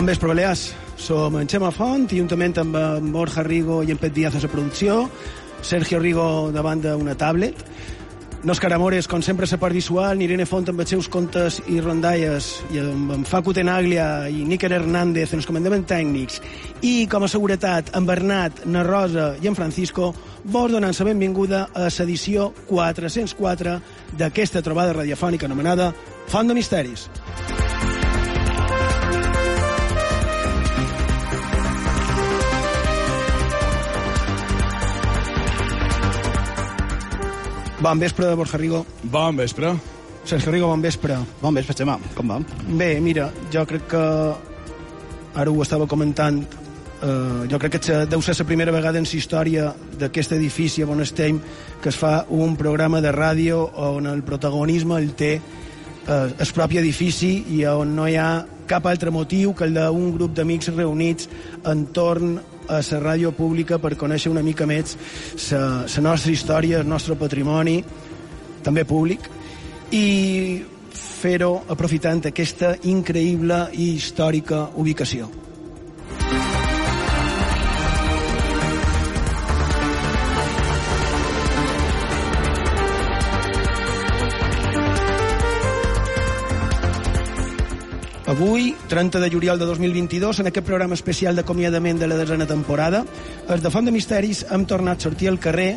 Bon vespre, Balears. Som en Xema Font, i juntament amb en Borja Rigo i en Pet Díaz a la producció, Sergio Rigo davant d'una tablet, Òscar Amores, com sempre, la part visual, Irene Font amb els seus contes i rondalles, i amb en Facu Tenaglia i Níker Hernández en els comandaments tècnics, i com a seguretat, en Bernat, na Rosa i en Francisco, vos donant la benvinguda a l'edició 404 d'aquesta trobada radiofònica anomenada Font de Misteris. Bon vespre, Borja Rigo. Bon vespre. Sergio Rigo, bon vespre. Bon vespre, Xema. Com va? Bé, mira, jo crec que... Ara ho estava comentant. Eh, jo crec que deu ser la primera vegada en la història d'aquest edifici on estem que es fa un programa de ràdio on el protagonisme el té eh, el propi edifici i on no hi ha cap altre motiu que el d'un grup d'amics reunits entorn a la ràdio pública per conèixer una mica més la nostra història, el nostre patrimoni, també públic, i fer-ho aprofitant aquesta increïble i històrica ubicació. Avui, 30 de juliol de 2022, en aquest programa especial d'acomiadament de la desena temporada, els de Font de Misteris hem tornat a sortir al carrer,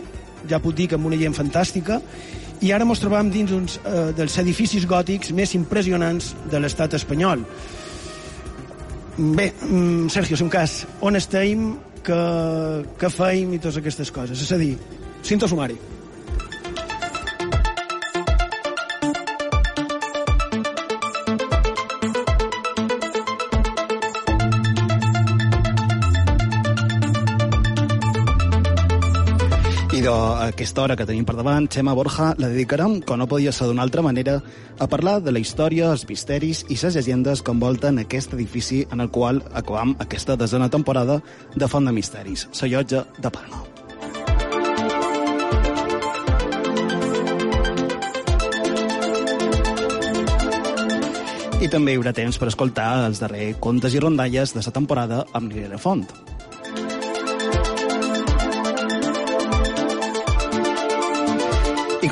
ja puc dir que amb una gent fantàstica, i ara ens trobam dins uns eh, dels edificis gòtics més impressionants de l'estat espanyol. Bé, mm, Sergio, si un cas, on estem, que, que feim i totes aquestes coses? És a dir, cinto sumari. Aquesta hora que tenim per davant, Xema Borja, la dedicarem, com no podia ser d'una altra manera, a parlar de la història, els misteris i les llegendes que envolten aquest edifici en el qual acabam aquesta desena temporada de Font de Misteris, la llotja de Palma. I també hi haurà temps per escoltar els darrers contes i rondalles de la temporada amb Nirene Font.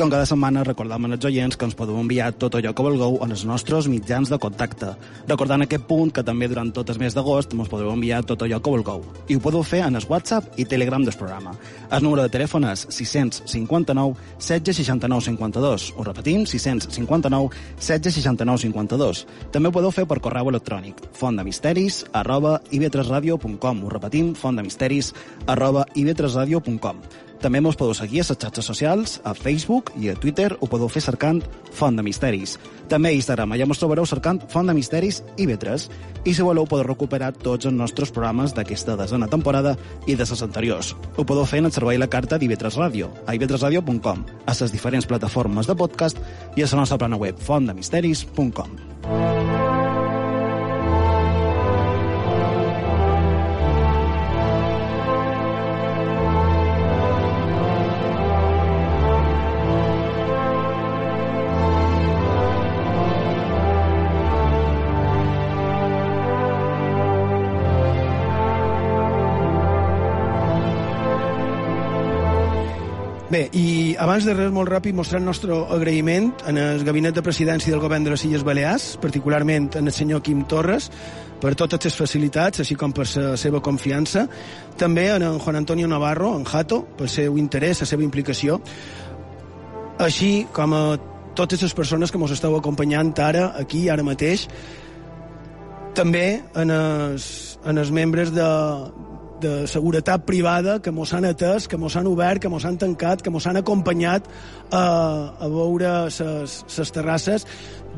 Com cada setmana recordam als oients que ens podeu enviar tot allò que vulgueu en els nostres mitjans de contacte. Recordant aquest punt que també durant tot el mes d'agost ens podeu enviar tot allò que vulgueu. I ho podeu fer en el WhatsApp i Telegram del programa. El número de telèfon és 659 16 69 52. Ho repetim, 659 16 69 52. També ho podeu fer per correu electrònic fontdemisteris arroba ib3radio.com. Ho repetim, fontdemisteris arroba ib3radio.com. També mos podeu seguir a les xarxes socials, a Facebook i a Twitter ho podeu fer cercant Font de Misteris. També a Instagram, allà mos trobareu cercant Font de Misteris i Vetres. I si voleu podeu recuperar tots els nostres programes d'aquesta desena temporada i de les anteriors. Ho podeu fer en el servei la carta d'Ivetres Ràdio, a ivetresradio.com, a les diferents plataformes de podcast i a la nostra plana web fontdemisteris.com. Bé, abans de res, molt ràpid, mostrar el nostre agraïment en el gabinet de presidència del govern de les Illes Balears, particularment en el senyor Quim Torres, per totes les facilitats, així com per la seva confiança. També en, Juan Antonio Navarro, en Jato, pel seu interès, la seva implicació. Així com a totes les persones que ens esteu acompanyant ara, aquí, ara mateix. També en els, en els membres de, de seguretat privada que mos han atès, que mos han obert, que mos han tancat, que mos han acompanyat a, a veure les terrasses.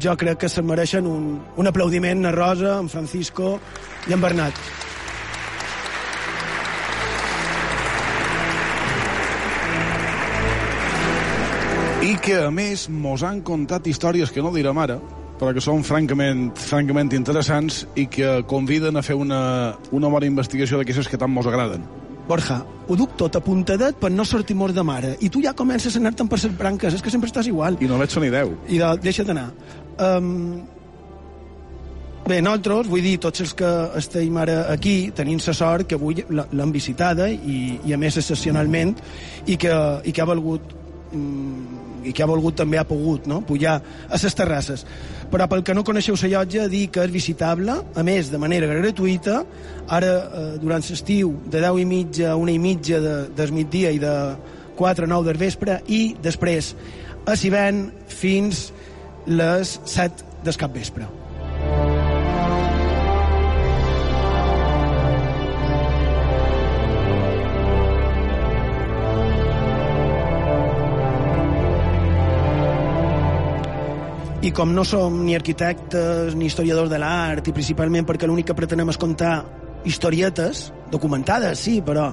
Jo crec que se mereixen un, un aplaudiment a Rosa, en Francisco i en Bernat. I que, a més, mos han contat històries que no direm ara, però que són francament, francament interessants i que conviden a fer una, una bona investigació d'aquestes que tant mos agraden. Borja, ho duc tot apuntadet per no sortir mort de mare. I tu ja comences a anar-te'n per les branques. És que sempre estàs igual. I no veig ni deu. I de, deixa't anar. Um, Bé, nosaltres, vull dir, tots els que estem ara aquí, tenim la sort que avui l'han visitada i, i a més excepcionalment i que, i que ha valgut i que ha volgut també ha pogut no? pujar a les terrasses. Però pel que no coneixeu la llotja, dir que és visitable, a més, de manera gratuïta, ara, eh, durant l'estiu, de 10 i mitja a una i mitja de, del migdia i de 4 a 9 del vespre, i després a Sivent fins les 7 del cap vespre. I com no som ni arquitectes ni historiadors de l'art, i principalment perquè l'únic que pretenem és contar historietes, documentades, sí, però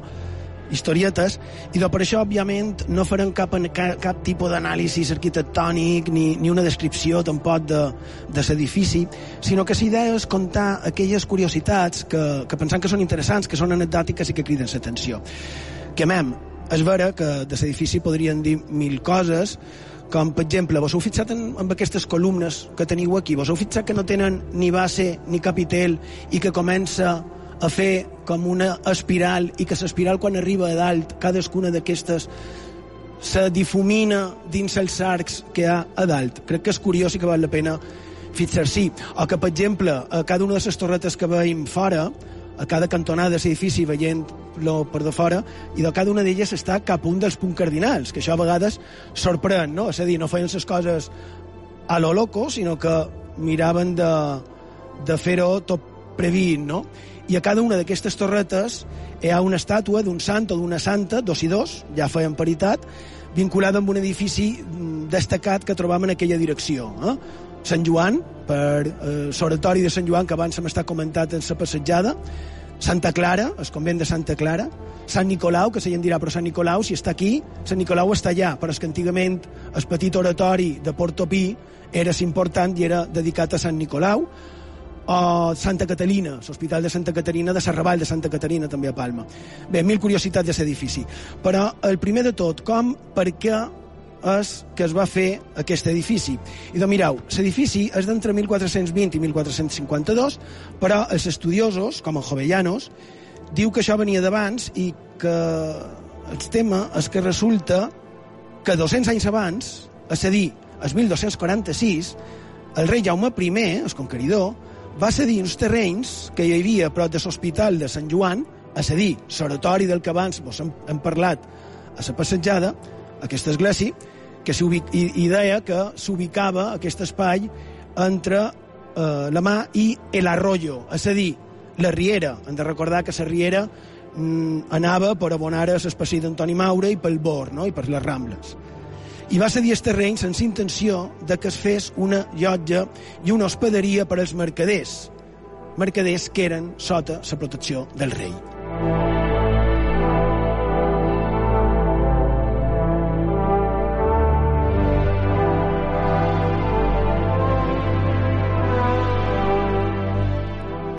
historietes, i per això, òbviament, no farem cap, cap, cap tipus d'anàlisi arquitectònic ni, ni una descripció tampoc de, de l'edifici, sinó que l'idea és contar aquelles curiositats que, que pensant que són interessants, que són anecdòtiques i que criden l'atenció. Que, mem, és vera que de l'edifici podrien dir mil coses, com per exemple, vos heu fixat en, en aquestes columnes que teniu aquí, vos heu fixat que no tenen ni base ni capitel i que comença a fer com una espiral i que l'espiral quan arriba a dalt, cadascuna d'aquestes se difumina dins els arcs que hi ha a dalt. Crec que és curiós i que val la pena fixar-s'hi. O que, per exemple, a cada una de les torretes que veiem fora, a cada cantonada de l'edifici veient-lo per de fora, i de cada una d'elles està cap un dels punts cardinals, que això a vegades sorprèn, no? És a dir, no feien les coses a lo loco, sinó que miraven de, de fer-ho tot previst, no? I a cada una d'aquestes torretes hi ha una estàtua d'un sant o d'una santa, dos i dos, ja feien paritat, vinculada amb un edifici destacat que trobam en aquella direcció. Eh? Sant Joan, per eh, l'oratori de Sant Joan, que abans hem estat comentat en la passejada, Santa Clara, el convent de Santa Clara, Sant Nicolau, que se dirà, però Sant Nicolau, si està aquí, Sant Nicolau està allà, però és que antigament el petit oratori de Portopí era important i era dedicat a Sant Nicolau, o Santa Catalina, l'Hospital de Santa Caterina, de Serraball de Santa Caterina, també a Palma. Bé, mil curiositats de l'edifici. Però el primer de tot, com, per què és que es va fer aquest edifici. I doncs mireu, l'edifici és d'entre 1420 i 1452, però els estudiosos, com en Jovellanos, diu que això venia d'abans i que el tema és que resulta que 200 anys abans, és a dir, el 1246, el rei Jaume I, el conqueridor, va cedir uns terrenys que hi havia a prop de l'Hospital de Sant Joan, és a dir, l'oratori del que abans vos hem, hem parlat a la passejada, aquesta església, que i, i deia que s'ubicava aquest espai entre eh, la mà i l'arroyo, és a dir, la riera. Hem de recordar que la riera mm, anava per abonar a l'espècie d'Antoni Maura i pel Bor, no? i per les Rambles. I va cedir el terreny sense intenció de que es fes una llotja i una hospederia per als mercaders, mercaders que eren sota la protecció del rei.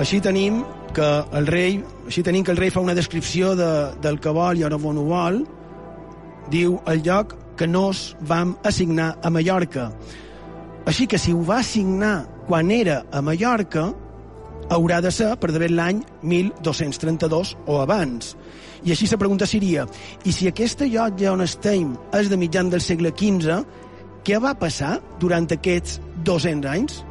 Així tenim que el rei, així tenim que el rei fa una descripció de, del que vol i on ho vol. Diu el lloc que nos vam assignar a Mallorca. Així que si ho va assignar quan era a Mallorca, haurà de ser per d'haver l'any 1232 o abans. I així la pregunta seria, i si aquesta llotja on estem és de mitjan del segle XV, què va passar durant aquests 200 anys?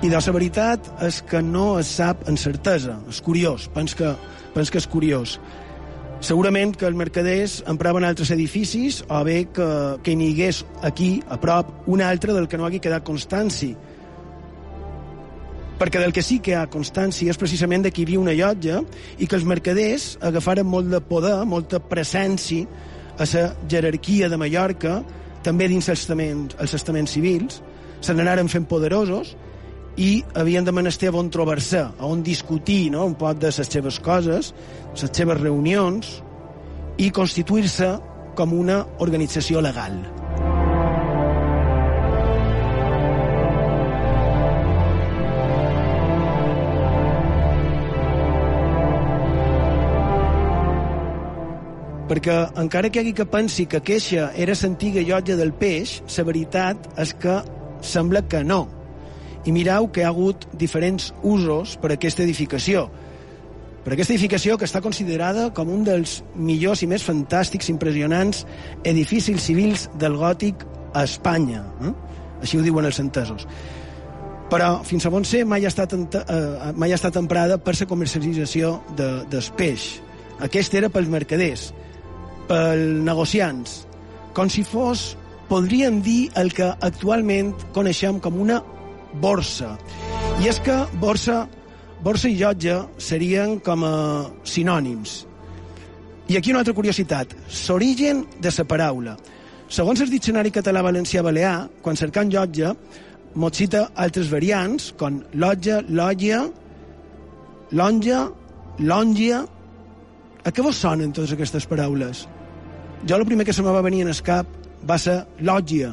I de la veritat és que no es sap en certesa. És curiós, pens que, pens que és curiós. Segurament que els mercaders empraven altres edificis o bé que, que n'hi hagués aquí, a prop, un altre del que no hagi quedat constància. Perquè del que sí que hi ha constància és precisament que hi una llotja i que els mercaders agafaren molt de poder, molta presència a la jerarquia de Mallorca, també dins els estaments, els estaments civils, se n'anaren fent poderosos i havien de menester on trobar-se, on discutir no? un poc de les seves coses, les seves reunions, i constituir-se com una organització legal. perquè encara que hi hagi que pensi que queixa era l'antiga llotja del peix, la veritat és que sembla que no. I mireu que hi ha hagut diferents usos per a aquesta edificació. Per aquesta edificació que està considerada com un dels millors i més fantàstics, impressionants edificis civils del gòtic a Espanya. Eh? Així ho diuen els entesos. Però, fins a bon ser, mai ha estat, eh, mai ha estat emprada per la comercialització de, del peix. Aquest era pels mercaders pels negociants, com si fos, podríem dir, el que actualment coneixem com una borsa. I és que borsa, borsa i llotja serien com a sinònims. I aquí una altra curiositat, l'origen de la paraula. Segons el Diccionari Català-Valencià-Balear, quan cercant llotja, mos cita altres variants, com lotja, lògia, lonja, lòngia... A què vos sonen totes aquestes paraules? jo el primer que se me va venir en el cap va ser lògia,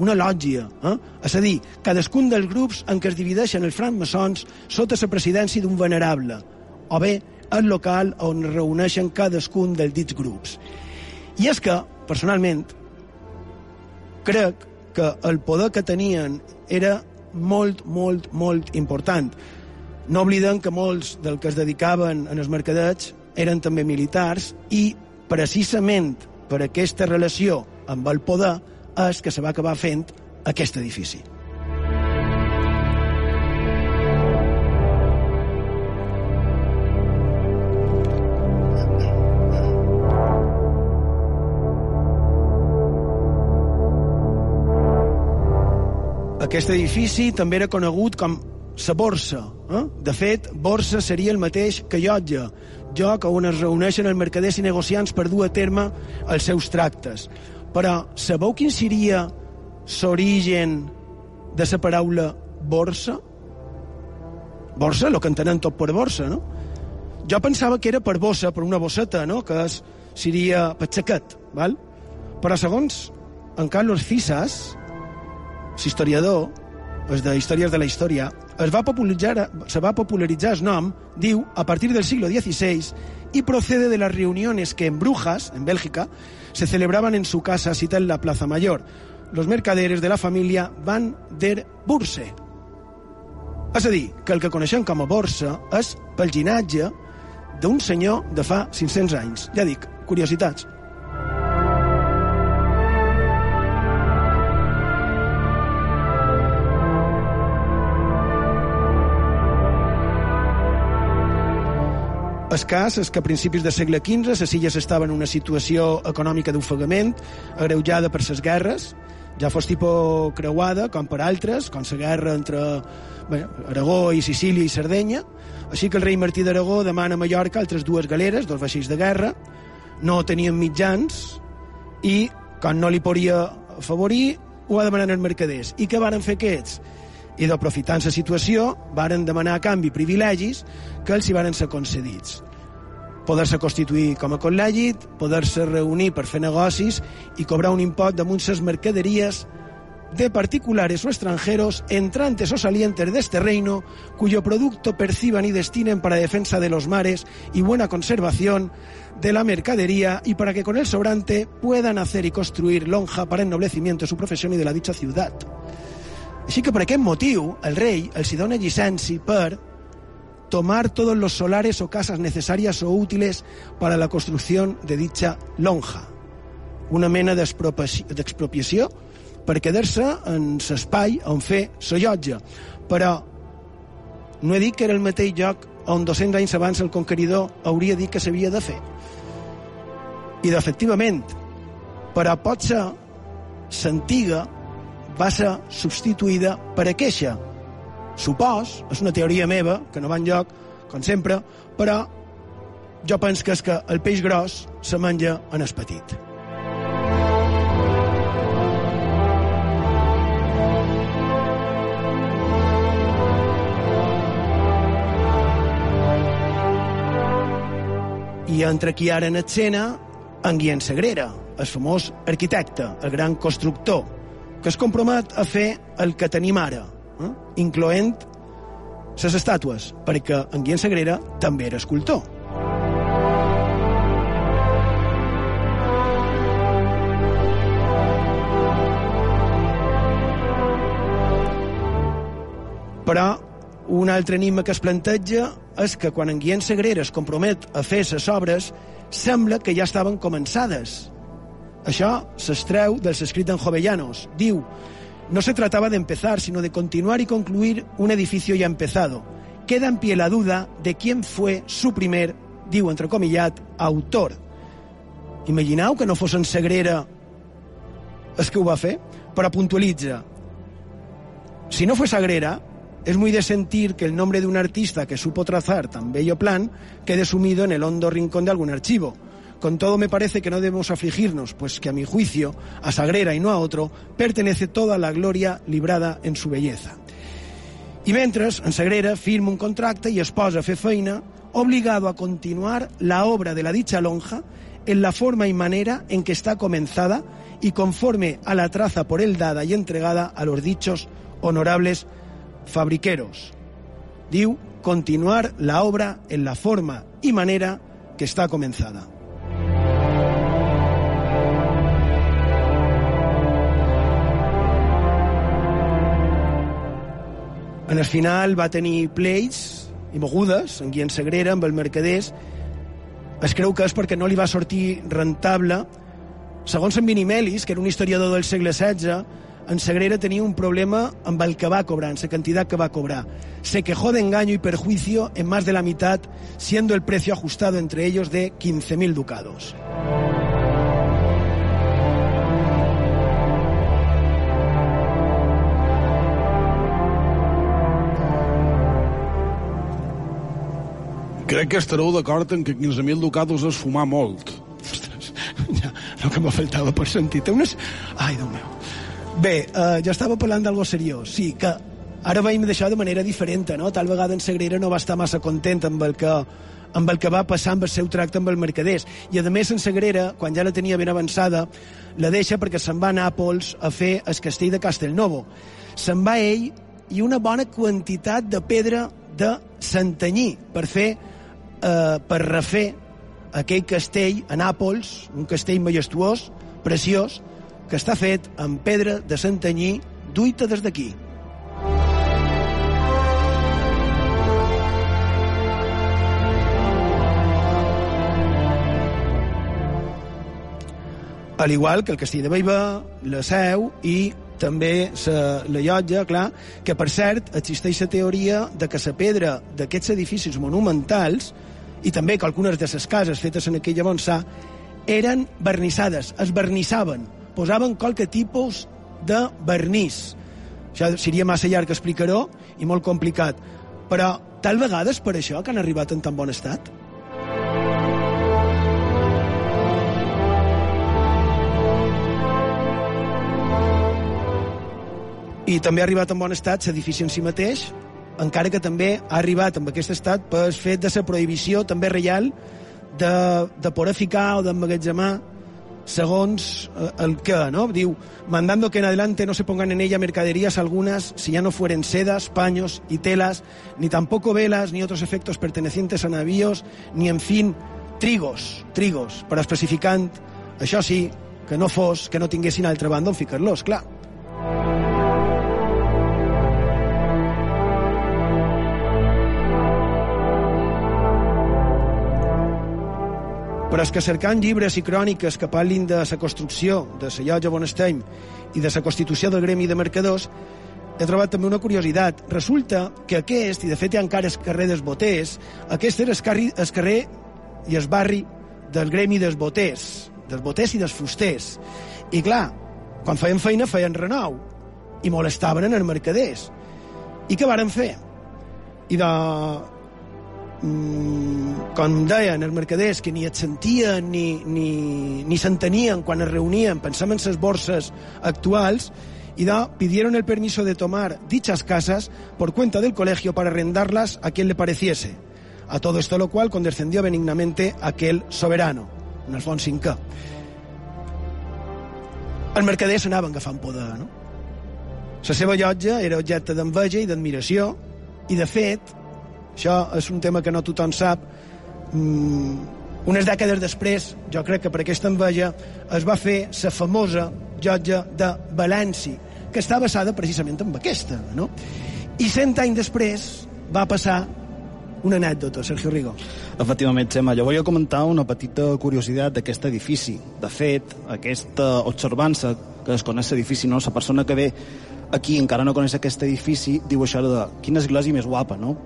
una lògia. Eh? És a dir, cadascun dels grups en què es divideixen els francmaçons sota la presidència d'un venerable, o bé el local on es reuneixen cadascun dels dits grups. I és que, personalment, crec que el poder que tenien era molt, molt, molt important. No oblidem que molts del que es dedicaven en els mercadets eren també militars i precisament per aquesta relació amb el poder és que se va acabar fent aquest edifici. Aquest edifici també era conegut com la borsa. Eh? De fet, borsa seria el mateix que llotja, lloc on es reuneixen els mercaders i negociants per dur a terme els seus tractes. Però sabeu quin seria l'origen de la paraula borsa? Borsa, el que entenem tot per borsa, no? Jo pensava que era per bossa, per una bosseta, no? que és, seria per xaquet, val? però segons en Carlos Fisas, l'historiador, és de Històries de la Història, es va popularitzar, se va popularitzar el nom, diu, a partir del siglo XVI y procede de las reuniones que en Brujas, en Bélgica, se celebraban en su casa cita en la Plaza Mayor. Los mercaderes de la família Van der Burse. És a dir, que el que coneixem com a borsa és pel ginatge d'un senyor de fa 500 anys. Ja dic, curiositats. El cas és que a principis del segle XV les illes estaven en una situació econòmica d'ofegament, agreujada per les guerres, ja fos tipus creuada, com per altres, com la guerra entre bé, Aragó i Sicília i Sardenya. Així que el rei Martí d'Aragó demana a Mallorca altres dues galeres, dos vaixells de guerra, no tenien mitjans i, com no li podia afavorir, ho va demanar els mercaders. I què varen fer aquests? I d'aprofitant la situació varen demanar a canvi privilegis que els hi varen ser concedits. Poder-se constituir com a col·legi, poder-se reunir per fer negocis i cobrar un impost damunt les mercaderies de particulares o extranjeros entrantes o salientes de este reino, cuyo producto perciban y destinen para defensa de los mares y buena conservación de la mercadería y para que con el sobrante puedan hacer y construir lonja para ennoblecimiento de su profesión y de la dicha ciudad. Així que per aquest motiu el rei els dona llicència per tomar todos los solares o casas necesarias o útiles para la construcción de dicha lonja. Una mena d'expropiació per quedar-se en l'espai on fer la llotja. Però no he dit que era el mateix lloc on 200 anys abans el conqueridor hauria dit que s'havia de fer. I d'efectivament, però pot ser l'antiga va ser substituïda per a queixa. Supos, és una teoria meva, que no va enlloc, com sempre, però jo penso que és que el peix gros se menja en el petit. I entre qui ara en escena, en Guillem Sagrera, el famós arquitecte, el gran constructor, que es compromet a fer el que tenim ara, eh? incloent les estàtues, perquè en Guillem Sagrera també era escultor. Però un altre enigma que es planteja és que quan en Guillem Sagrera es compromet a fer les obres, sembla que ja estaven començades això s'estreu dels escrits d'en Jovellanos. Diu, no se trataba de empezar, sino de continuar y concluir un edificio ya empezado. Queda en pie la duda de quién fue su primer, diu entrecomillat, autor. Imagineu que no fos en Sagrera el que ho va fer? Però puntualitza. Si no fue Sagrera, es muy de sentir que el nombre de un artista que supo trazar tan bello plan quede sumido en el hondo rincón de algún archivo. Con todo me parece que no debemos afligirnos, pues que a mi juicio, a Sagrera y no a otro, pertenece toda la gloria librada en su belleza. I mentre, en Sagrera firma un contracte i es posa a fer feina, obligado a continuar la obra de la dicha lonja en la forma y manera en que está comenzada y conforme a la traza por él dada y entregada a los dichos honorables fabriqueros. Diu, continuar la obra en la forma y manera que está comenzada. En el final va tenir pleits i mogudes en Guillem Sagrera amb el Mercaders. Es creu que és perquè no li va sortir rentable. Segons en Minimelis, que era un historiador del segle XVI, en Sagrera tenia un problema amb el que va cobrar, en la quantitat que va cobrar. Se quejó de engaño y perjuicio en más de la mitad, siendo el precio ajustado entre ellos de 15.000 ducados. Crec que estareu d'acord en que 15.000 ducados és fumar molt. Ostres, ja, el que me faltava per sentir. Té unes... Ai, Déu meu. Bé, eh, jo estava parlant d'algo seriós. Sí, que ara veiem d'això de manera diferent, no? Tal vegada en Sagrera no va estar massa content amb el que amb el que va passar amb el seu tracte amb el mercaders. I, a més, en Sagrera, quan ja la tenia ben avançada, la deixa perquè se'n va a Nàpols a fer el castell de Castelnovo. Se'n va ell i una bona quantitat de pedra de Santanyí per fer eh, per refer aquell castell a Nàpols, un castell majestuós, preciós, que està fet amb pedra de Santanyí duita des d'aquí. Al igual que el castell de Baiva, la Seu i també la, la llotja, clar, que per cert existeix la teoria de que la pedra d'aquests edificis monumentals i també que algunes de les cases fetes en aquella bonçà eren vernissades, es vernissaven, posaven qualque tipus de vernís. Això seria massa llarg explicar-ho i molt complicat, però tal vegada és per això que han arribat en tan bon estat? i també ha arribat en bon estat l'edifici en si mateix, encara que també ha arribat amb aquest estat per fet de la prohibició també reial de, de poder ficar o d'emmagatzemar segons eh, el que, ¿no? Diu, mandando que en adelante no se pongan en ella mercaderías algunas, si ya no fueren sedas, paños y telas, ni tampoco velas, ni otros efectos pertenecientes a navíos, ni, en fin, trigos, trigos, però especificant, això sí, que no fos, que no tinguessin altra banda on ficar-los, clar. Però és que cercant llibres i cròniques que parlin de la construcció de la llotja Bonestein i de la constitució del gremi de mercadors, he trobat també una curiositat. Resulta que aquest, i de fet hi ha encara el carrer dels boters, aquest era el carrer, el carrer i el barri del gremi dels boters, dels boters i dels fusters. I clar, quan feien feina feien renou i molestaven en els mercaders. I què varen fer? I de, com deien els mercaders, que ni et sentien ni, ni, ni s'entenien quan es reunien, pensem en les borses actuals, y da, pidieron el permiso de tomar dichas casas por cuenta del colegio para arrendarlas a quien le pareciese. A todo esto lo cual condescendió benignamente aquel soberano, en Alfons V. Els mercaders anaven agafant poder, no? La seva llotja era objecte d'enveja i d'admiració, i de fet, això és un tema que no tothom sap, mm, unes dècades després, jo crec que per aquesta enveja, es va fer la famosa llotja de València, que està basada precisament en aquesta, no? I cent anys després va passar una anècdota, Sergio Rigo. Efectivament, Xema, jo volia comentar una petita curiositat d'aquest edifici. De fet, aquesta observança que es coneix l'edifici, no? la persona que ve aquí encara no coneix aquest edifici diu això de quina església més guapa, no?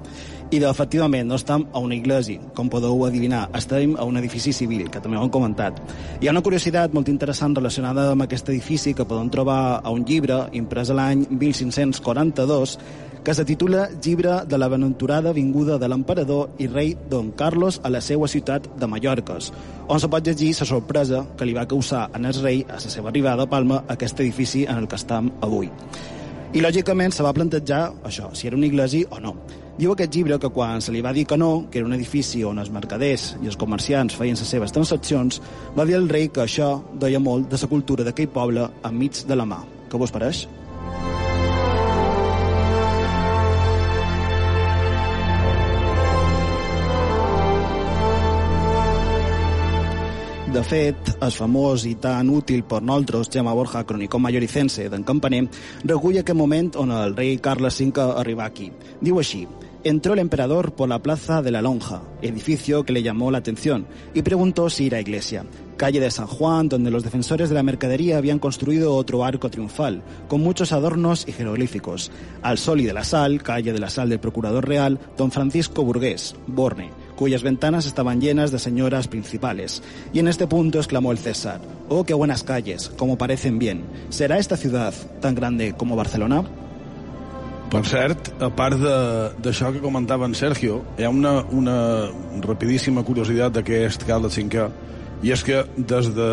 I de, efectivament, no estem a una església, com podeu adivinar, estem a un edifici civil, que també ho hem comentat. Hi ha una curiositat molt interessant relacionada amb aquest edifici que podem trobar a un llibre imprès l'any 1542 que se titula Llibre de la benaventurada vinguda de l'emperador i rei Don Carlos a la seva ciutat de Mallorques, on se pot llegir la sorpresa que li va causar en el rei a la seva arribada a Palma aquest edifici en el que estem avui. I, lògicament, se va plantejar això, si era una iglesia o no. Diu aquest llibre que quan se li va dir que no, que era un edifici on els mercaders i els comerciants feien les seves transaccions, va dir al rei que això deia molt de la cultura d'aquell poble enmig de la mà. Què vos pareix? De fet, el famós i tan útil per nosaltres Gemma Borja, cronicó malloricense d'en Campaner, recull aquest moment on el rei Carles V arriba aquí. Diu així, entró el emperador por la plaza de la Lonja, edificio que le llamó la atención, y preguntó si era iglesia. Calle de San Juan, donde los defensores de la mercadería habían construido otro arco triunfal, con muchos adornos y jeroglíficos. Al sol y de la sal, calle de la sal del procurador real, don Francisco Burgués, Borne, cuyas ventanas estaban llenas de señoras principales. Y en este punto exclamó el César, «Oh, qué buenas calles, como parecen bien. ¿Será esta ciudad tan grande como Barcelona?» Per cert, a part d'això que comentava en Sergio, hi ha una, una rapidíssima curiositat d'aquest Carles V, i és que des de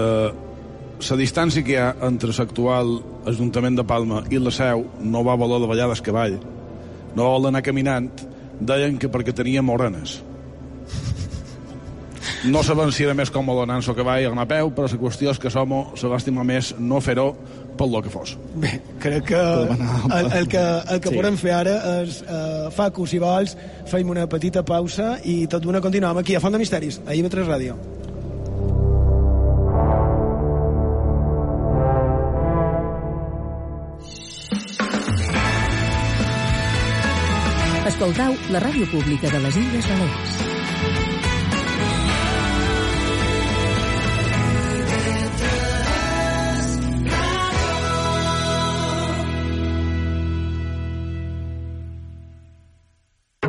la distància que hi ha entre l'actual Ajuntament de Palma i la seu no va voler de vallades cavall, no va voler anar caminant, deien que perquè tenia morenes. No sabem si era més còmode anar en cavall o anar a peu, però la qüestió és que som se va estimar més no fer-ho pel lo que fos. Bé, crec que el, el que, el que sí. podem fer ara és, uh, Facu, si vols, feim una petita pausa i tot d'una continuem aquí a Font de Misteris, a IB3 Ràdio. Escoltau la ràdio pública de les Illes Balears.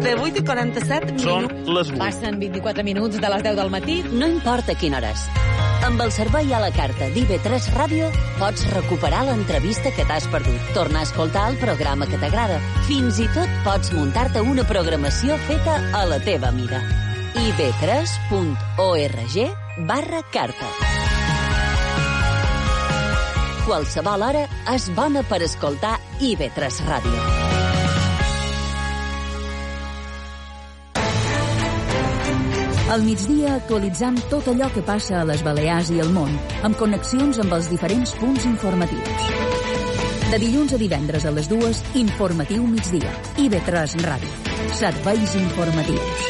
De 8 i 47 Són minuts. les 8. Passen 24 minuts de les 10 del matí. No importa quina hora és. Amb el servei a la carta d'IV3 Ràdio pots recuperar l'entrevista que t'has perdut, tornar a escoltar el programa que t'agrada. Fins i tot pots muntar-te una programació feta a la teva mida. ib3.org barra carta. Qualsevol hora és bona per escoltar IB3 Ràdio. Al migdia actualitzam tot allò que passa a les Balears i al món, amb connexions amb els diferents punts informatius. De dilluns a divendres a les dues, Informatiu migdia. IB3 Ràdio. Serveis informatius.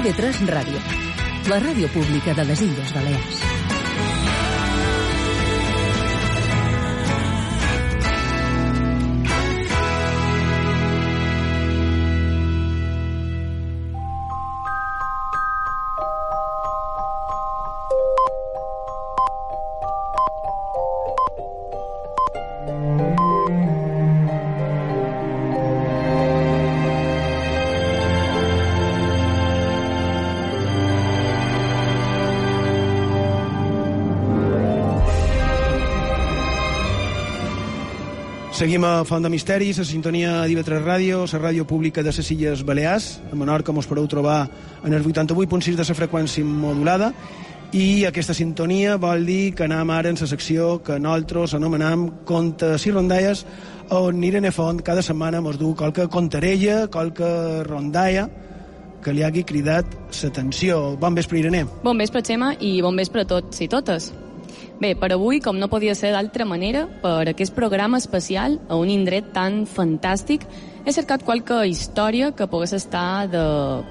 IB3 Ràdio. La ràdio pública de les Illes Balears. Seguim a Font de Misteris, a sintonia d'IV3 Ràdio, la ràdio pública de les Illes Balears. A Menorca mos podeu trobar en el 88.6 de la freqüència modulada i aquesta sintonia vol dir que anem ara en la secció que nosaltres anomenam Contes i Rondalles on Irene Font cada setmana mos du qualque contarella, qualque rondalla que li hagi cridat l'atenció. Bon vespre, Irene. Bon vespre, Xema, i bon vespre a tots i totes. Bé, per avui, com no podia ser d'altra manera, per aquest programa especial, a un indret tan fantàstic, he cercat qualque història que pogués estar de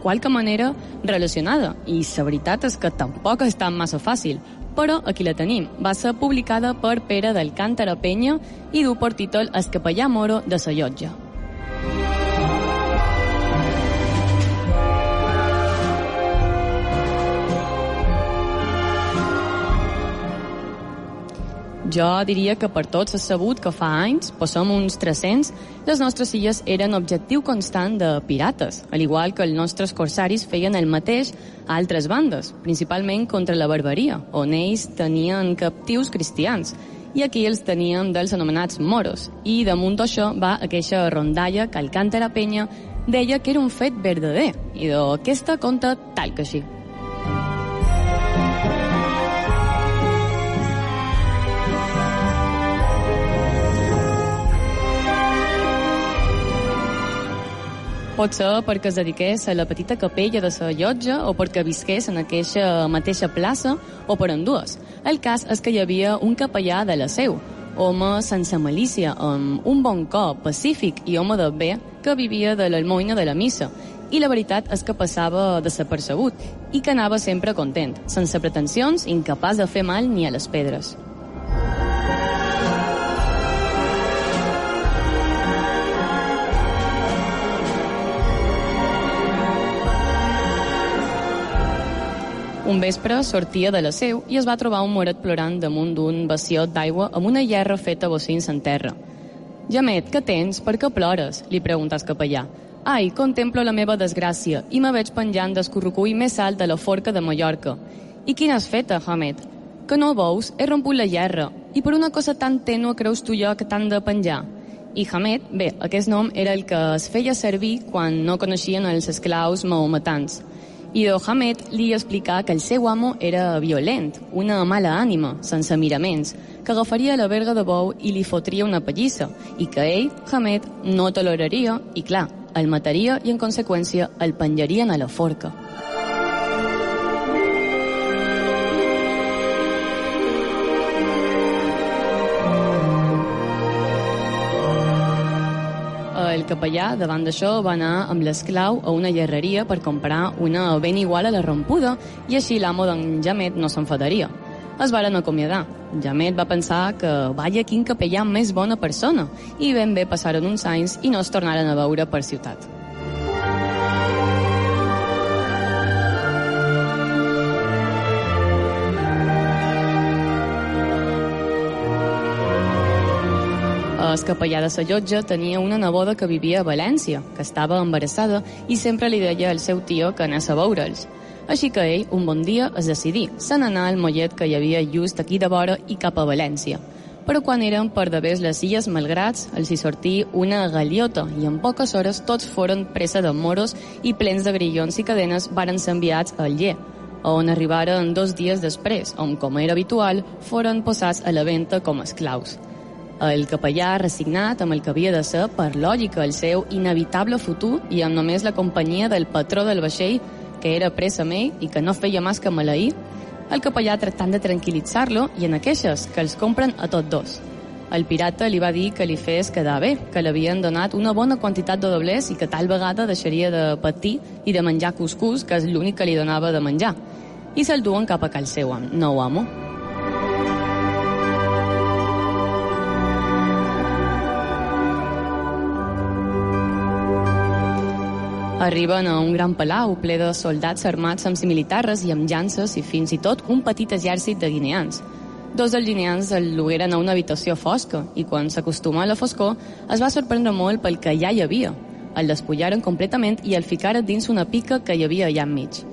qualque manera relacionada. I la veritat és que tampoc tan massa fàcil. però aquí la tenim. Va ser publicada per Pere d'Alcántara Penya i du per títol El capellà moro de sa llotja. Jo diria que per tots s'ha sabut que fa anys, passem uns 300, les nostres illes eren objectiu constant de pirates, al igual que els nostres corsaris feien el mateix a altres bandes, principalment contra la barbaria, on ells tenien captius cristians, i aquí els teníem dels anomenats moros, i damunt d'això va aquesta rondalla que Alcántara Penya deia que era un fet verdader, i d'aquesta conta tal que així. Pot ser perquè es dediqués a la petita capella de la llotja o perquè visqués en aquesta mateixa plaça o per en dues. El cas és que hi havia un capellà de la seu, home sense malícia, amb un bon cop, pacífic i home de bé, que vivia de l'almoina de la missa. I la veritat és que passava desapercebut i que anava sempre content, sense pretensions, incapaç de fer mal ni a les pedres. Un vespre sortia de la seu i es va trobar un moret plorant damunt d'un baciot d'aigua amb una llerra feta bocins en terra. Jamet, què tens? Per què plores? li pregunta el capellà. Ai, contemplo la meva desgràcia i me veig penjant d'escorrecull més alt de la forca de Mallorca. I quina has feta, Hamet? Que no veus? He romput la llerra. I per una cosa tan tènua creus tu jo que t'han de penjar? I Hamet, bé, aquest nom era el que es feia servir quan no coneixien els esclaus maometans i Dohamed li explicà que el seu amo era violent, una mala ànima, sense miraments, que agafaria la verga de bou i li fotria una pallissa, i que ell, Hamed, no toleraria i, clar, el mataria i, en conseqüència, el penjarien a la forca. Capellà, davant d'això, va anar amb l'esclau a una llerreria per comprar una ben igual a la rompuda i així l'amo d'en Jamet no s'enfadaria. Es varen acomiadar. Jamet va pensar que vaya quin capellà més bona persona i ben bé passaren uns anys i no es tornaren a veure per ciutat. El capellà de sa llotja tenia una neboda que vivia a València, que estava embarassada i sempre li deia al seu tio que anés a veure'ls. Així que ell, un bon dia, es decidí. Se n'anà al mollet que hi havia just aquí de vora i cap a València. Però quan eren per davés les illes Malgrats, els hi sortí una galiota i en poques hores tots foren presa de moros i plens de grillons i cadenes varen ser enviats a Ller, on arribaren dos dies després, on, com era habitual, foren posats a la venda com esclaus. El capellà, resignat amb el que havia de ser, per lògica, el seu inevitable futur i amb només la companyia del patró del vaixell, que era pres amb ell i que no feia més que maleir, el capellà tractant de tranquil·litzar-lo i en aqueixes que els compren a tots dos. El pirata li va dir que li fes quedar bé, que l'havien donat una bona quantitat de doblers i que tal vegada deixaria de patir i de menjar cuscús, que és l'únic que li donava de menjar. I se'l duen cap a cal seu nou amo. Arriben a un gran palau ple de soldats armats amb similitarres i amb llances i fins i tot un petit exèrcit de guineans. Dos dels guineans el logueren a una habitació fosca i quan s'acostuma a la foscor es va sorprendre molt pel que ja hi havia. El despullaren completament i el ficaren dins una pica que hi havia allà enmig.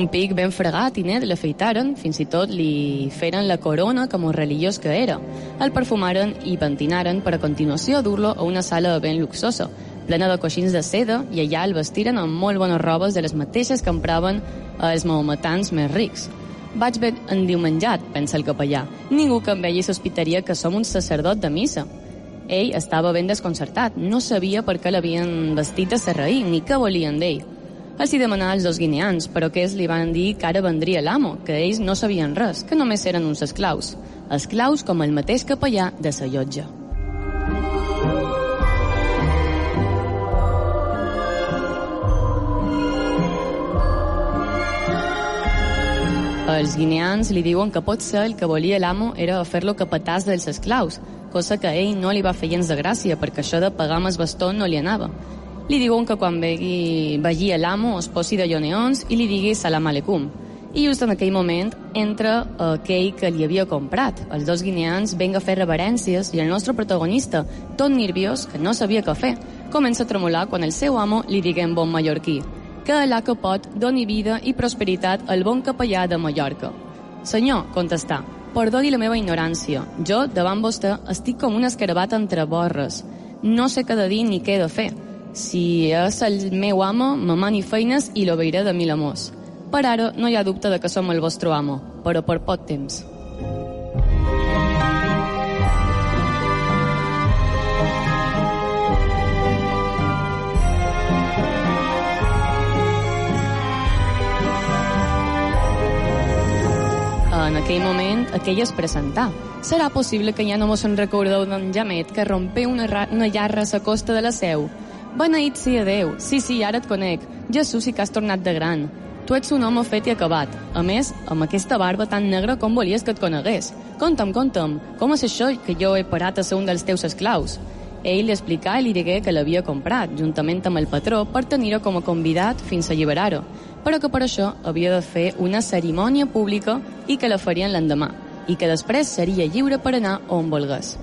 Un pic ben fregat i net l'afeitaren, fins i tot li feren la corona com un religiós que era. El perfumaren i pentinaren per a continuació dur-lo a una sala ben luxosa, plena de coixins de seda, i allà el vestiren amb molt bones robes de les mateixes que empraven els maometans més rics. Vaig ben endiumenjat, pensa el capellà. Ningú que em vegi sospitaria que som un sacerdot de missa. Ell estava ben desconcertat, no sabia per què l'havien vestit de serraí, ni què volien d'ell així demanar als dos guineans, però que ells li van dir que ara vendria l'amo, que ells no sabien res, que només eren uns esclaus. Esclaus com el mateix capellà de sa llotja. Els guineans li diuen que pot ser el que volia l'amo era fer-lo capatàs dels esclaus, cosa que ell no li va fer gens de gràcia perquè això de pagar amb el bastó no li anava. Li diuen que quan vegi, vegi l'amo es posi de lloneons i li digui salam aleikum. I just en aquell moment entra aquell que li havia comprat. Els dos guineans venga a fer reverències i el nostre protagonista, tot nerviós, que no sabia què fer, comença a tremolar quan el seu amo li digui en bon mallorquí que Alà que pot doni vida i prosperitat al bon capellà de Mallorca. Senyor, contestà, perdoni la meva ignorància. Jo, davant vostè, estic com un escarabat entre borres. No sé què de dir ni què de fer. Si és el meu amo, me mani feines i l'obeiré de mil amors. Per ara no hi ha dubte de que som el vostre amo, però per poc temps. En aquell moment, aquell es presentà. Serà possible que ja no mos en recordeu d'en Jamet que rompé una, una llarra a la costa de la seu? Beneït sia Déu. Sí, sí, ara et conec. Jesús, sí que has tornat de gran. Tu ets un home fet i acabat. A més, amb aquesta barba tan negra com volies que et conegués. Conta'm, conta'm, com és això que jo he parat a ser un dels teus esclaus? Ell li explicà i li digué que l'havia comprat, juntament amb el patró, per tenir-ho com a convidat fins a alliberar-ho, però que per això havia de fer una cerimònia pública i que la farien l'endemà, i que després seria lliure per anar on volgués.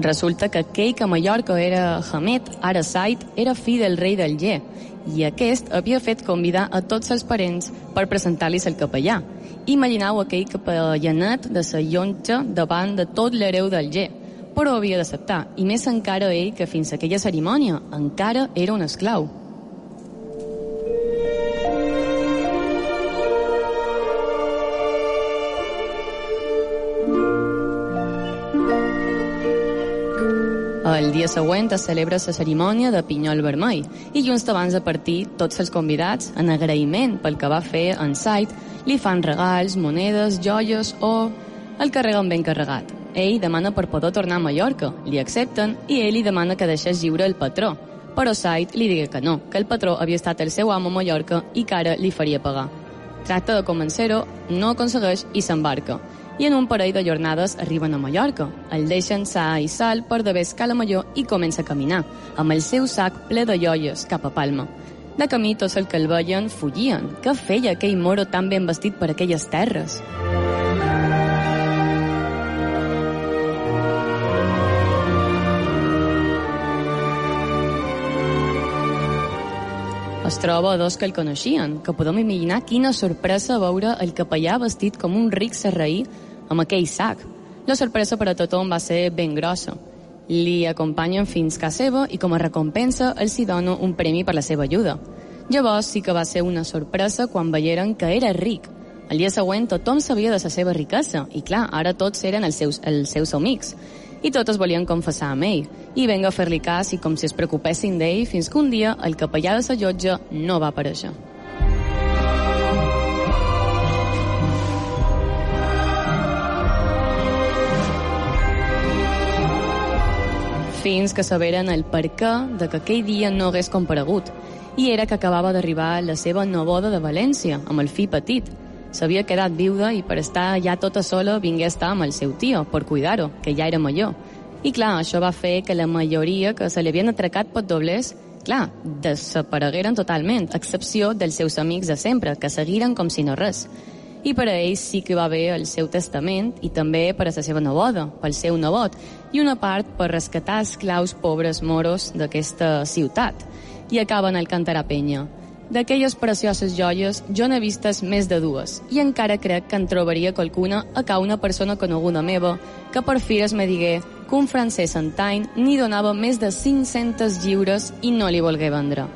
Resulta que aquell que a Mallorca era Hamed, ara Said, era fill del rei del Lle, i aquest havia fet convidar a tots els parents per presentar-li el capellà. Imagineu aquell capellanet de sa llonxa davant de tot l'hereu del Lle, però havia d'acceptar, i més encara ell que fins a aquella cerimònia encara era un esclau. Dia següent es celebra la cerimònia de Pinyol Vermell i just abans de partir, tots els convidats, en agraïment pel que va fer en Said, li fan regals, monedes, joies o el carreguen ben carregat. Ell demana per poder tornar a Mallorca, li accepten i ell li demana que deixés lliure el patró. Però Said li digue que no, que el patró havia estat el seu amo a Mallorca i que ara li faria pagar. Tracta de convencer-ho, no aconsegueix i s'embarca i en un parell de jornades arriben a Mallorca. El deixen sa i sal per d'haver escala major i comença a caminar, amb el seu sac ple de joies cap a Palma. De camí, tots els que el veien fuggien. Què feia aquell moro tan ben vestit per aquelles terres? Es troba a dos que el coneixien, que podem imaginar quina sorpresa veure el capellà vestit com un ric serraí amb aquell sac. La sorpresa per a tothom va ser ben grossa. Li acompanyen fins a seva i com a recompensa els hi dono un premi per la seva ajuda. Llavors sí que va ser una sorpresa quan veieren que era ric. El dia següent tothom sabia de la seva riquesa i clar, ara tots eren els seus, els seus amics i totes volien confessar amb ell i venga a fer-li cas i com si es preocupessin d'ell fins que un dia el capellà de la llotja no va aparèixer. Fins que saberen el per què de que aquell dia no hagués comparegut, i era que acabava d'arribar la seva neboda de València, amb el fill petit. S'havia quedat viuda i per estar ja tota sola vingué a estar amb el seu tio, per cuidar-ho, que ja era major. I clar, això va fer que la majoria que se li havien atracat pot doblers, clar, desaparegueren totalment, a excepció dels seus amics de sempre, que seguiren com si no res. I per a ells sí que va haver el seu testament i també per a la seva neboda, pel seu nebot, i una part per rescatar esclaus pobres moros d'aquesta ciutat. I acaben al Cantarà Penya. D'aquelles precioses joies, jo n'he vistes més de dues, i encara crec que en trobaria qualcuna a ca una persona coneguda meva, que per fires me digué que un francès antany n'hi donava més de 500 lliures i no li volgué vendre.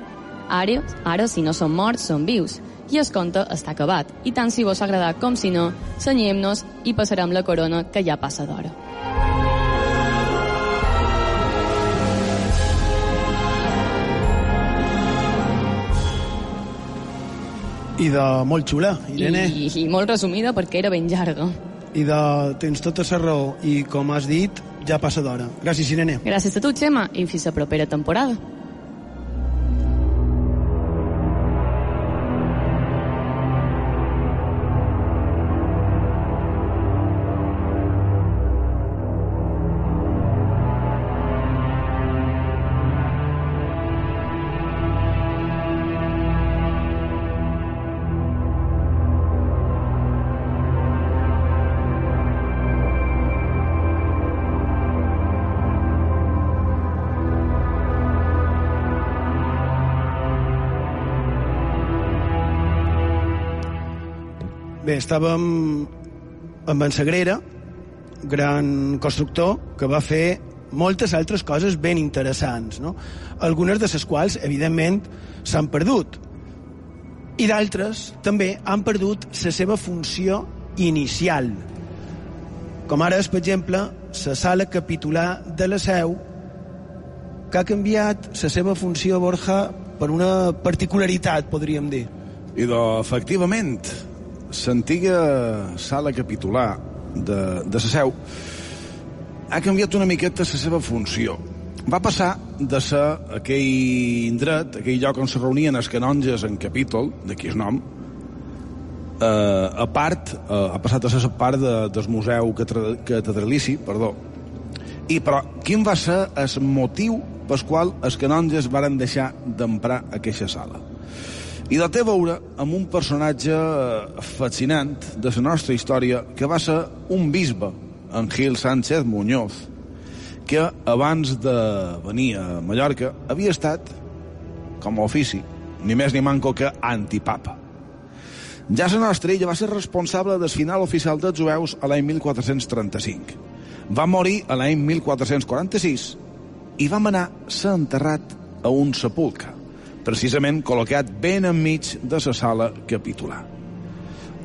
Ara, ara, si no són morts, són vius, i el conte està acabat, i tant si vos ha agradat com si no, senyem-nos i passarem la corona que ja passa d'hora. I de molt xula, Irene. I, I molt resumida perquè era ben llarga. I de... tens tota la raó. I com has dit, ja passa d'hora. Gràcies, Irene. Gràcies a tu, Xema, i fins la propera temporada. Bé, estàvem amb en Sagrera, gran constructor, que va fer moltes altres coses ben interessants, no? algunes de les quals, evidentment, s'han perdut. I d'altres també han perdut la seva funció inicial. Com ara és, per exemple, la sala capitular de la Seu, que ha canviat la seva funció, Borja, per una particularitat, podríem dir. I de, efectivament, l'antiga sala capitular de, de la seu ha canviat una miqueta la seva funció. Va passar de ser aquell indret, aquell lloc on se reunien els canonges en capítol, d'aquí el nom, eh, a part, eh, ha passat a ser part de, del museu catedralici, perdó. I però, quin va ser el motiu pel qual els canonges varen deixar d'emprar aquesta sala? I la té a veure amb un personatge fascinant de la nostra història que va ser un bisbe, en Gil Sánchez Muñoz, que abans de venir a Mallorca havia estat, com a ofici, ni més ni manco que antipapa. Ja la nostra illa va ser responsable del final oficial dels jueus a l'any 1435. Va morir a l'any 1446 i va manar ser enterrat a un sepulcre precisament col·locat ben enmig de la sala capitular.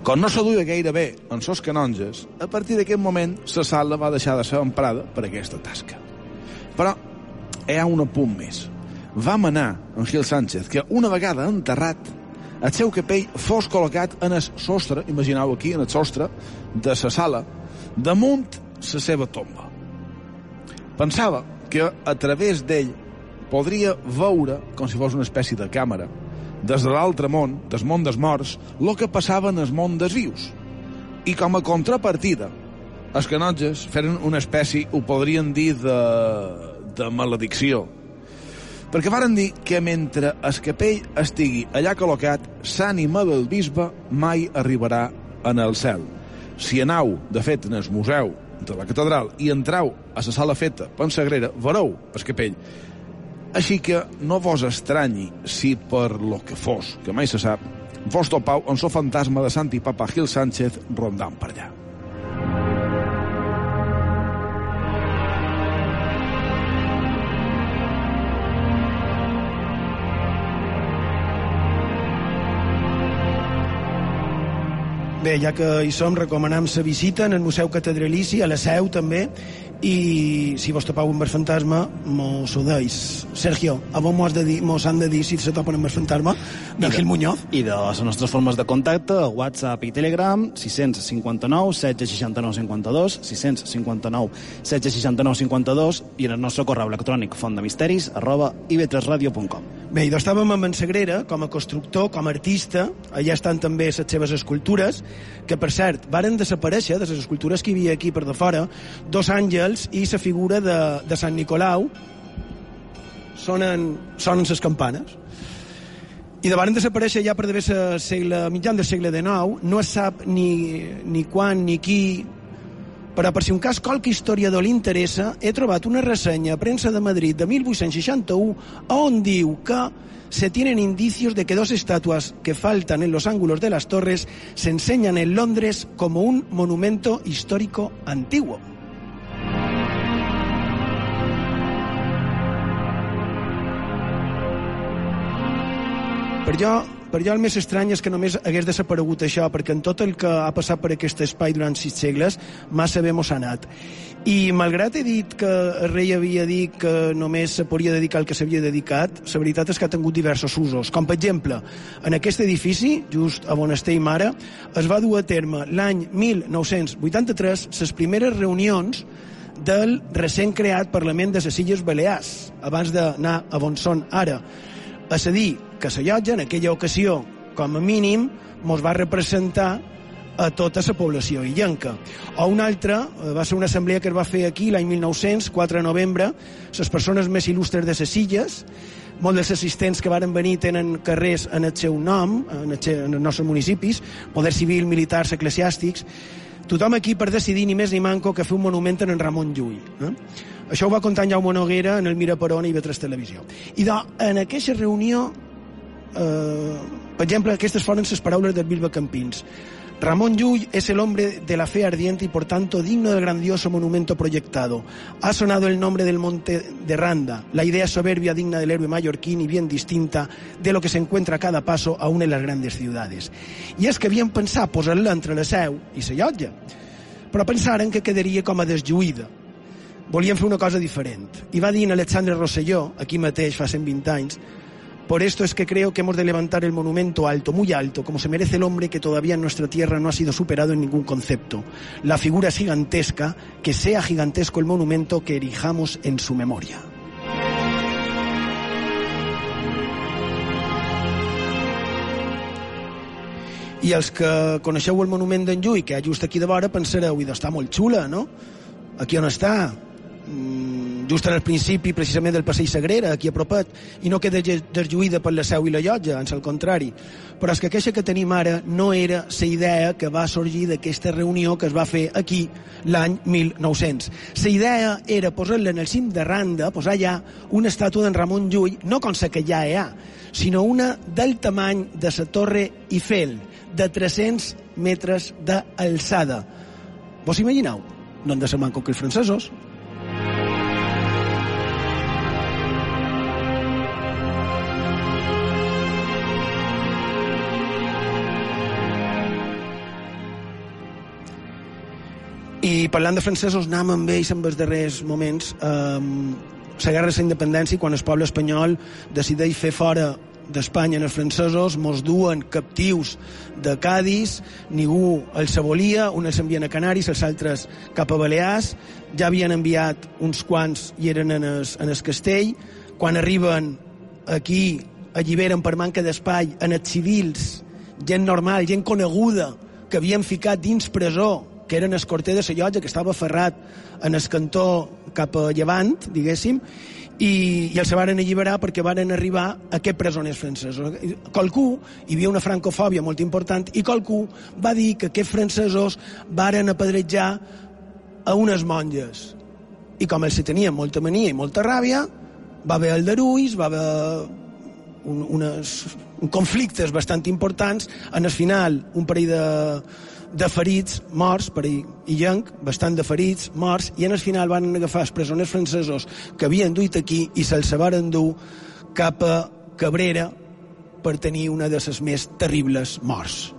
Com no s'aduia gaire bé en sos canonges, a partir d'aquest moment la sala va deixar de ser emprada per aquesta tasca. Però hi ha un punt més. Va manar en Gil Sánchez que una vegada enterrat el seu capell fos col·locat en el sostre, imagineu aquí, en el sostre de la sala, damunt la seva tomba. Pensava que a través d'ell podria veure, com si fos una espècie de càmera, des de l'altre món, des món dels morts, el que passava en el món dels vius. I com a contrapartida, els canotges feren una espècie, ho podrien dir, de, de maledicció. Perquè varen dir que mentre el capell estigui allà col·locat, l'ànima del bisbe mai arribarà en el cel. Si anau, de fet, en el museu de la catedral i entrau a la sala feta per Sagrera, veureu el capell així que no vos estranyi si per lo que fos, que mai se sap, vos topau en so fantasma de Santi Papa Gil Sánchez rondant per allà. Bé, ja que hi som, recomanem la visita en el Museu Catedralici, a la Seu també, i si vos topau amb el fantasma, mos ho deis. Sergio, a vos mos, de dir, mos han de dir si se topen amb el fantasma d'Àngel Muñoz. I de les nostres formes de contacte, WhatsApp i Telegram, 659 1669 52, 659 1669 52, i en el nostre correu electrònic fontdemisteris arroba ib3radio.com. Bé, i estàvem amb en Sagrera, com a constructor, com a artista, allà estan també les seves escultures, que, per cert, varen desaparèixer de les escultures que hi havia aquí per de fora, dos àngels i la figura de, de Sant Nicolau. Sonen, sonen les campanes. I de varen desaparèixer ja per d'haver segle, mitjan del segle XIX, no es sap ni, ni quan ni qui, però per si un cas qualque historiador li interessa, he trobat una ressenya a premsa de Madrid de 1861 on diu que se tienen indicios de que dos estatuas que faltan en los ángulos de las torres se enseñan en Londres como un monumento histórico antiguo. Per jo, per jo el més estrany és que només hagués desaparegut això, perquè en tot el que ha passat per aquest espai durant sis segles, massa bé mos ha anat. I malgrat he dit que el rei havia dit que només se podria dedicar al que s'havia dedicat, la veritat és que ha tingut diversos usos. Com, per exemple, en aquest edifici, just a Bonaster i Mare, es va dur a terme l'any 1983 les primeres reunions del recent creat Parlament de les Illes Balears, abans d'anar a on són ara. És a dir, que la llotja, en aquella ocasió, com a mínim, mos va representar a tota la població illenca. O una altra, eh, va ser una assemblea que es va fer aquí l'any 1900, 4 de novembre, les persones més il·lustres de les illes, molts dels assistents que varen venir tenen carrers en el seu nom, en, el, en els nostres municipis, poder civil, militars, eclesiàstics, tothom aquí per decidir ni més ni manco que fer un monument en en Ramon Llull. Eh? Això ho va contar en Jaume Noguera en el Mira Perona i Vetres Televisió. I de, en aquesta reunió, eh, per exemple, aquestes foren les paraules del Bilba Campins. Ramón Llull es el hombre de la fe ardiente y por tanto digno del grandioso monumento proyectado. Ha sonado el nombre del monte de Randa, la idea soberbia digna del héroe mallorquín y bien distinta de lo que se encuentra a cada paso aún en las grandes ciudades. I és que havien pensat posar-la entre la seu i la llotja, però pensaren que quedaria com a deslluïda. Volien fer una cosa diferent. I va dir en Alexandre Rosselló, aquí mateix fa 120 anys, Por esto es que creo que hemos de levantar el monumento alto, muy alto, como se merece el hombre que todavía en nuestra tierra no ha sido superado en ningún concepto. La figura es gigantesca, que sea gigantesco el monumento que erijamos en su memoria. I els que coneixeu el monument d'en Llull, que hi ha just aquí de vora, pensareu, i està molt xula, no? Aquí on està? Mm, just en el principi precisament del passeig Sagrera, aquí a propet, i no queda deslluïda per la seu i la llotja, ans al contrari. Però és que aquesta que tenim ara no era la idea que va sorgir d'aquesta reunió que es va fer aquí l'any 1900. La idea era posar-la en el cim de Randa, posar allà una estàtua d'en Ramon Llull, no com la que ja hi ha, sinó una del tamany de la Torre Eiffel, de 300 metres d'alçada. Vos imagineu? No han de ser manco que els francesos. I parlant de francesos, anem amb ells en els darrers moments. Um, la guerra de la independència, quan el poble espanyol decideix fer fora d'Espanya en els francesos, mos duen captius de Cádiz, ningú els volia, uns els envien a Canaris, els altres cap a Balears, ja havien enviat uns quants i eren en el, en el castell, quan arriben aquí alliberen per manca d'espai en els civils, gent normal, gent coneguda, que havien ficat dins presó que eren el corter de la llotja, que estava ferrat en el cantó cap a llevant, diguéssim, i, i els varen alliberar perquè varen arribar a aquests presoners francesos. Qualcú, hi havia una francofòbia molt important, i qualcú va dir que aquests francesos varen apedrejar a unes monges. I com els tenien molta mania i molta ràbia, va haver aldarulls, va haver un, unes, un conflictes bastant importants. En el final, un parell de, de ferits, morts, per i llenc, bastant de ferits, morts, i en el final van agafar els presoners francesos que havien duit aquí i se'ls van dur cap a Cabrera per tenir una de les més terribles morts.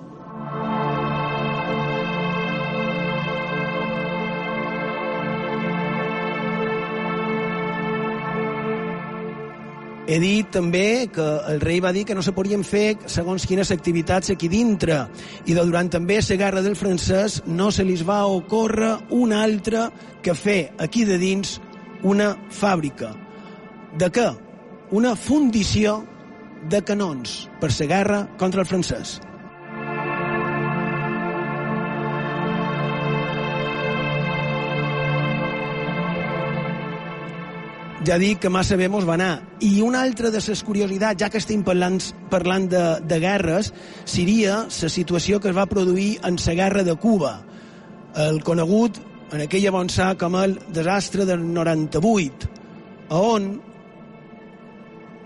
He dit també que el rei va dir que no se podien fer segons quines activitats aquí dintre i de durant també la guerra del francès no se li va ocórrer una altra que fer aquí de dins una fàbrica. De què? Una fundició de canons per la guerra contra el francès. Ja dic que massa bé mos va anar. I una altra de les curiositats, ja que estem parlant, parlant de, de guerres, seria la situació que es va produir en la guerra de Cuba, el conegut en aquella bonçà com el desastre del 98, on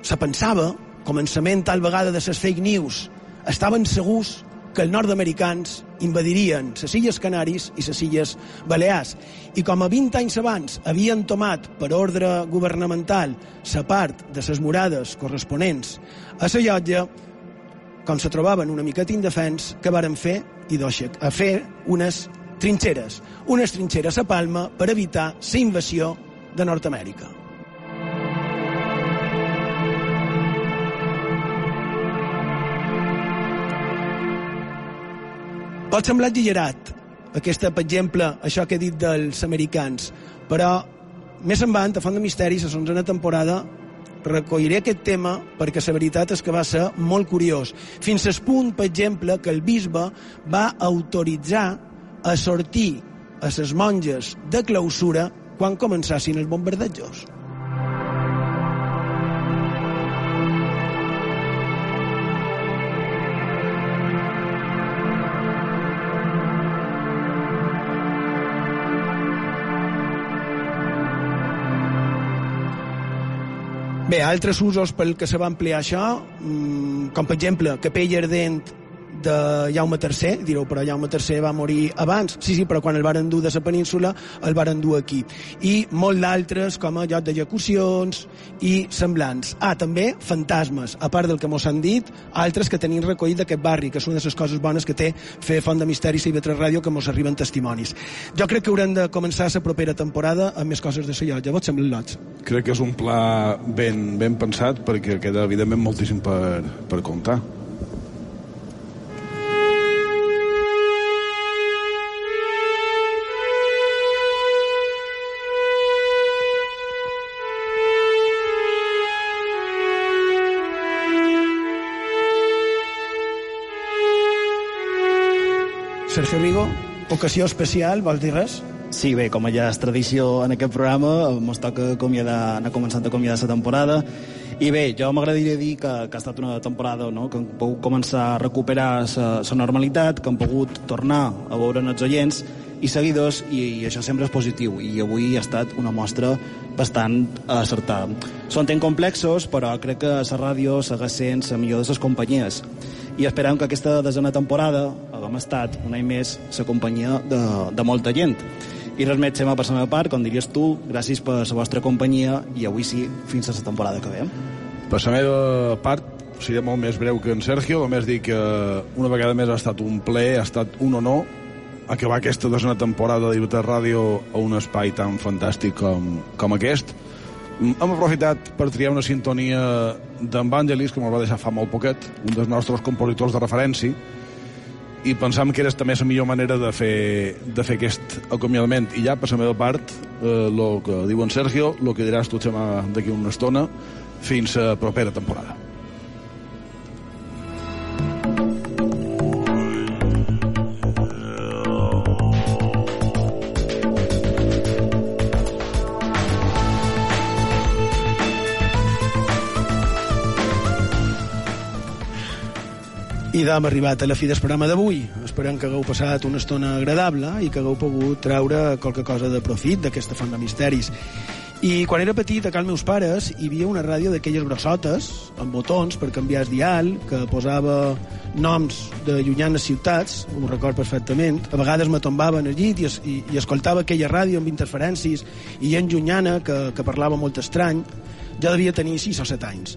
se pensava, començament tal vegada de les fake news, estaven segurs que els nord-americans invadirien les Illes Canaris i les Illes Balears. I com a 20 anys abans havien tomat per ordre governamental la part de les murades corresponents a la llotja, com se trobaven una miqueta indefens, que varen fer i a fer unes trinxeres, unes trinxeres a Palma per evitar la invasió de Nord-Amèrica. Pot semblar exagerat, aquesta, per exemple, això que he dit dels americans, Però, més endavant, a Font de Misteris, a la temporada, recolliré aquest tema perquè la veritat és que va ser molt curiós. Fins al punt, per exemple, que el bisbe va autoritzar a sortir a les monges de clausura quan començassin els bombardejos. Bé, altres usos pel que se va ampliar això, mm, com per exemple capella ardent de Jaume III, direu, però Jaume III va morir abans. Sí, sí, però quan el varen dur de la península, el varen dur aquí. I molt d'altres, com a lloc d'execucions i semblants. Ah, també fantasmes, a part del que mos han dit, altres que tenim recollit d'aquest barri, que és una de les coses bones que té fer Font de Misteris i Vetre Ràdio, que mos arriben testimonis. Jo crec que haurem de començar la propera temporada amb més coses de la llotja. Vos sembla lots? Crec que és un pla ben, ben pensat perquè queda, evidentment, moltíssim per, per comptar. Ocasió especial, vols dir res? Sí, bé, com ja és tradició en aquest programa, ens toca acomiadar, anar començant a acomiadar la temporada. I bé, jo m'agradaria dir que, que ha estat una temporada no? que hem pogut començar a recuperar la normalitat, que hem pogut tornar a veure els oients i seguidors, i, i això sempre és positiu. I avui ha estat una mostra bastant acertada. Són temps complexos, però crec que la ràdio segueix sent la millor de les companyies i esperem que aquesta desena temporada haguem estat un any més la companyia de, de molta gent. I res més, Xema, per la meva part, com diries tu, gràcies per la vostra companyia i avui sí, fins a la temporada que ve. Per la meva part, seré molt més breu que en Sergio, només dir que una vegada més ha estat un ple, ha estat un honor acabar aquesta desena temporada de Llibertat Ràdio a un espai tan fantàstic com, com aquest hem aprofitat per triar una sintonia d'Evangelis, que ens va deixar fa molt poquet, un dels nostres compositors de referència, i pensam que era també la millor manera de fer, de fer aquest acomiadament. I ja, per la meva part, el eh, que diu en Sergio, el que diràs tu, Xema, d'aquí una estona, fins a propera temporada. I d'hem arribat a la fi del programa d'avui. Esperem que hagueu passat una estona agradable i que hagueu pogut treure qualque cosa de profit d'aquesta font de misteris. I quan era petit, a cal meus pares, hi havia una ràdio d'aquelles grossotes, amb botons per canviar el dial, que posava noms de llunyanes ciutats, ho record perfectament. A vegades me tombava en el llit i, es, i, i escoltava aquella ràdio amb interferències i gent llunyana que, que parlava molt estrany. Ja devia tenir 6 o 7 anys.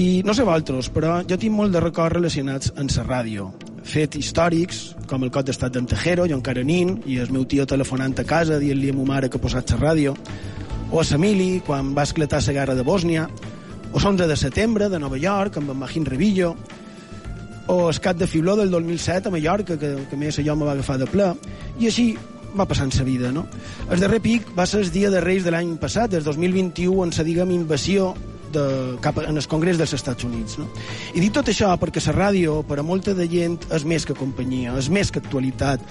I no sé vosaltres, però jo tinc molt de records relacionats amb la ràdio. Fet històrics, com el cop d'estat d'en Tejero, jo encara nin, i el meu tio telefonant a casa dient-li a ma mare que ha posat la ràdio, o a Samili, quan va esclatar la guerra de Bòsnia, o l'11 de setembre de Nova York, amb en Magín Revillo, o el cap de Fibló del 2007 a Mallorca, que, que més allò me va agafar de ple, i així va passant sa vida, no? El darrer pic va ser el dia de Reis de l'any passat, del 2021, on se diguem invasió de, cap en el Congrés dels Estats Units. No? I dic tot això perquè la ràdio, per a molta de gent, és més que companyia, és més que actualitat,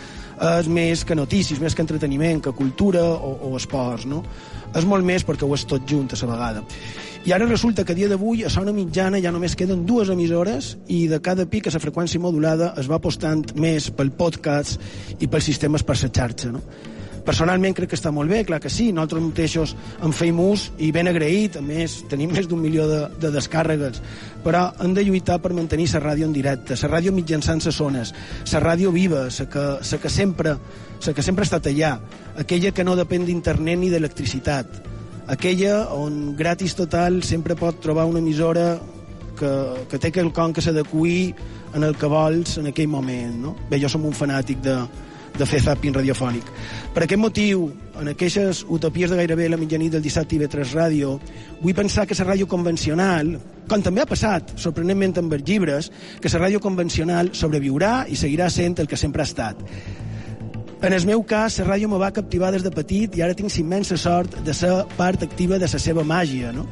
és més que notícies, més que entreteniment, que cultura o, o esports. No? És molt més perquè ho és tot junt a la vegada. I ara resulta que a dia d'avui a zona mitjana ja només queden dues emissores i de cada pic a la freqüència modulada es va apostant més pel podcast i pels sistemes per la xarxa. No? Personalment crec que està molt bé, clar que sí, nosaltres mateixos en feim ús i ben agraït, a més tenim més d'un milió de, de descàrregues, però hem de lluitar per mantenir la ràdio en directe, la ràdio mitjançant les zones, la ràdio viva, la que, la que sempre la que sempre ha estat allà, aquella que no depèn d'internet ni d'electricitat, aquella on gratis total sempre pot trobar una emissora que, que té quelcom que s'adequi en el que vols en aquell moment. No? Bé, jo som un fanàtic de, de fer zapping radiofònic. Per aquest motiu, en aquestes utopies de gairebé la mitjanit del dissabte i 3 Ràdio, vull pensar que la ràdio convencional, com també ha passat, sorprenentment amb els llibres, que la ràdio convencional sobreviurà i seguirà sent el que sempre ha estat. En el meu cas, la ràdio me va captivar des de petit i ara tinc immensa sort de ser part activa de la seva màgia, no?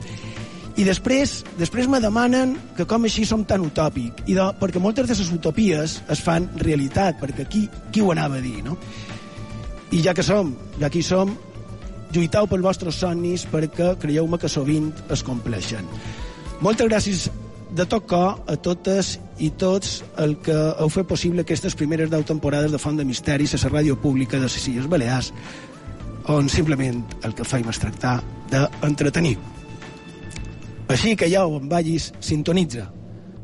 I després, després me demanen que com així som tan utòpic, i de, perquè moltes de les utopies es fan realitat, perquè qui, qui ho anava a dir, no? I ja que som, ja hi som, lluitau pels vostres somnis perquè creieu-me que sovint es compleixen. Moltes gràcies de tot cor a totes i tots el que heu fet possible aquestes primeres deu temporades de Font de Misteris a la ràdio pública de les Illes Balears, on simplement el que faim és tractar d'entretenir. Així que ja em vagis, sintonitza.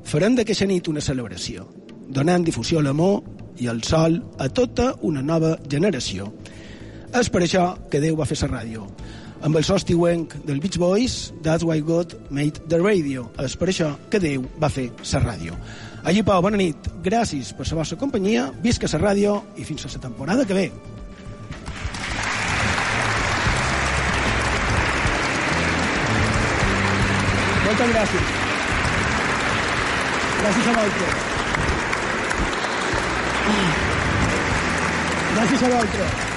Farem d'aquesta nit una celebració, donant difusió a l'amor i al sol a tota una nova generació. És per això que Déu va fer la ràdio. Amb el so estiuenc del Beach Boys, That's Why God Made the Radio. És per això que Déu va fer la ràdio. Allí, Pau, bona nit. Gràcies per la vostra companyia, visca la ràdio i fins a la temporada que ve. Moltes gràcies. Gràcies a vosaltres. Gràcies a vosaltres.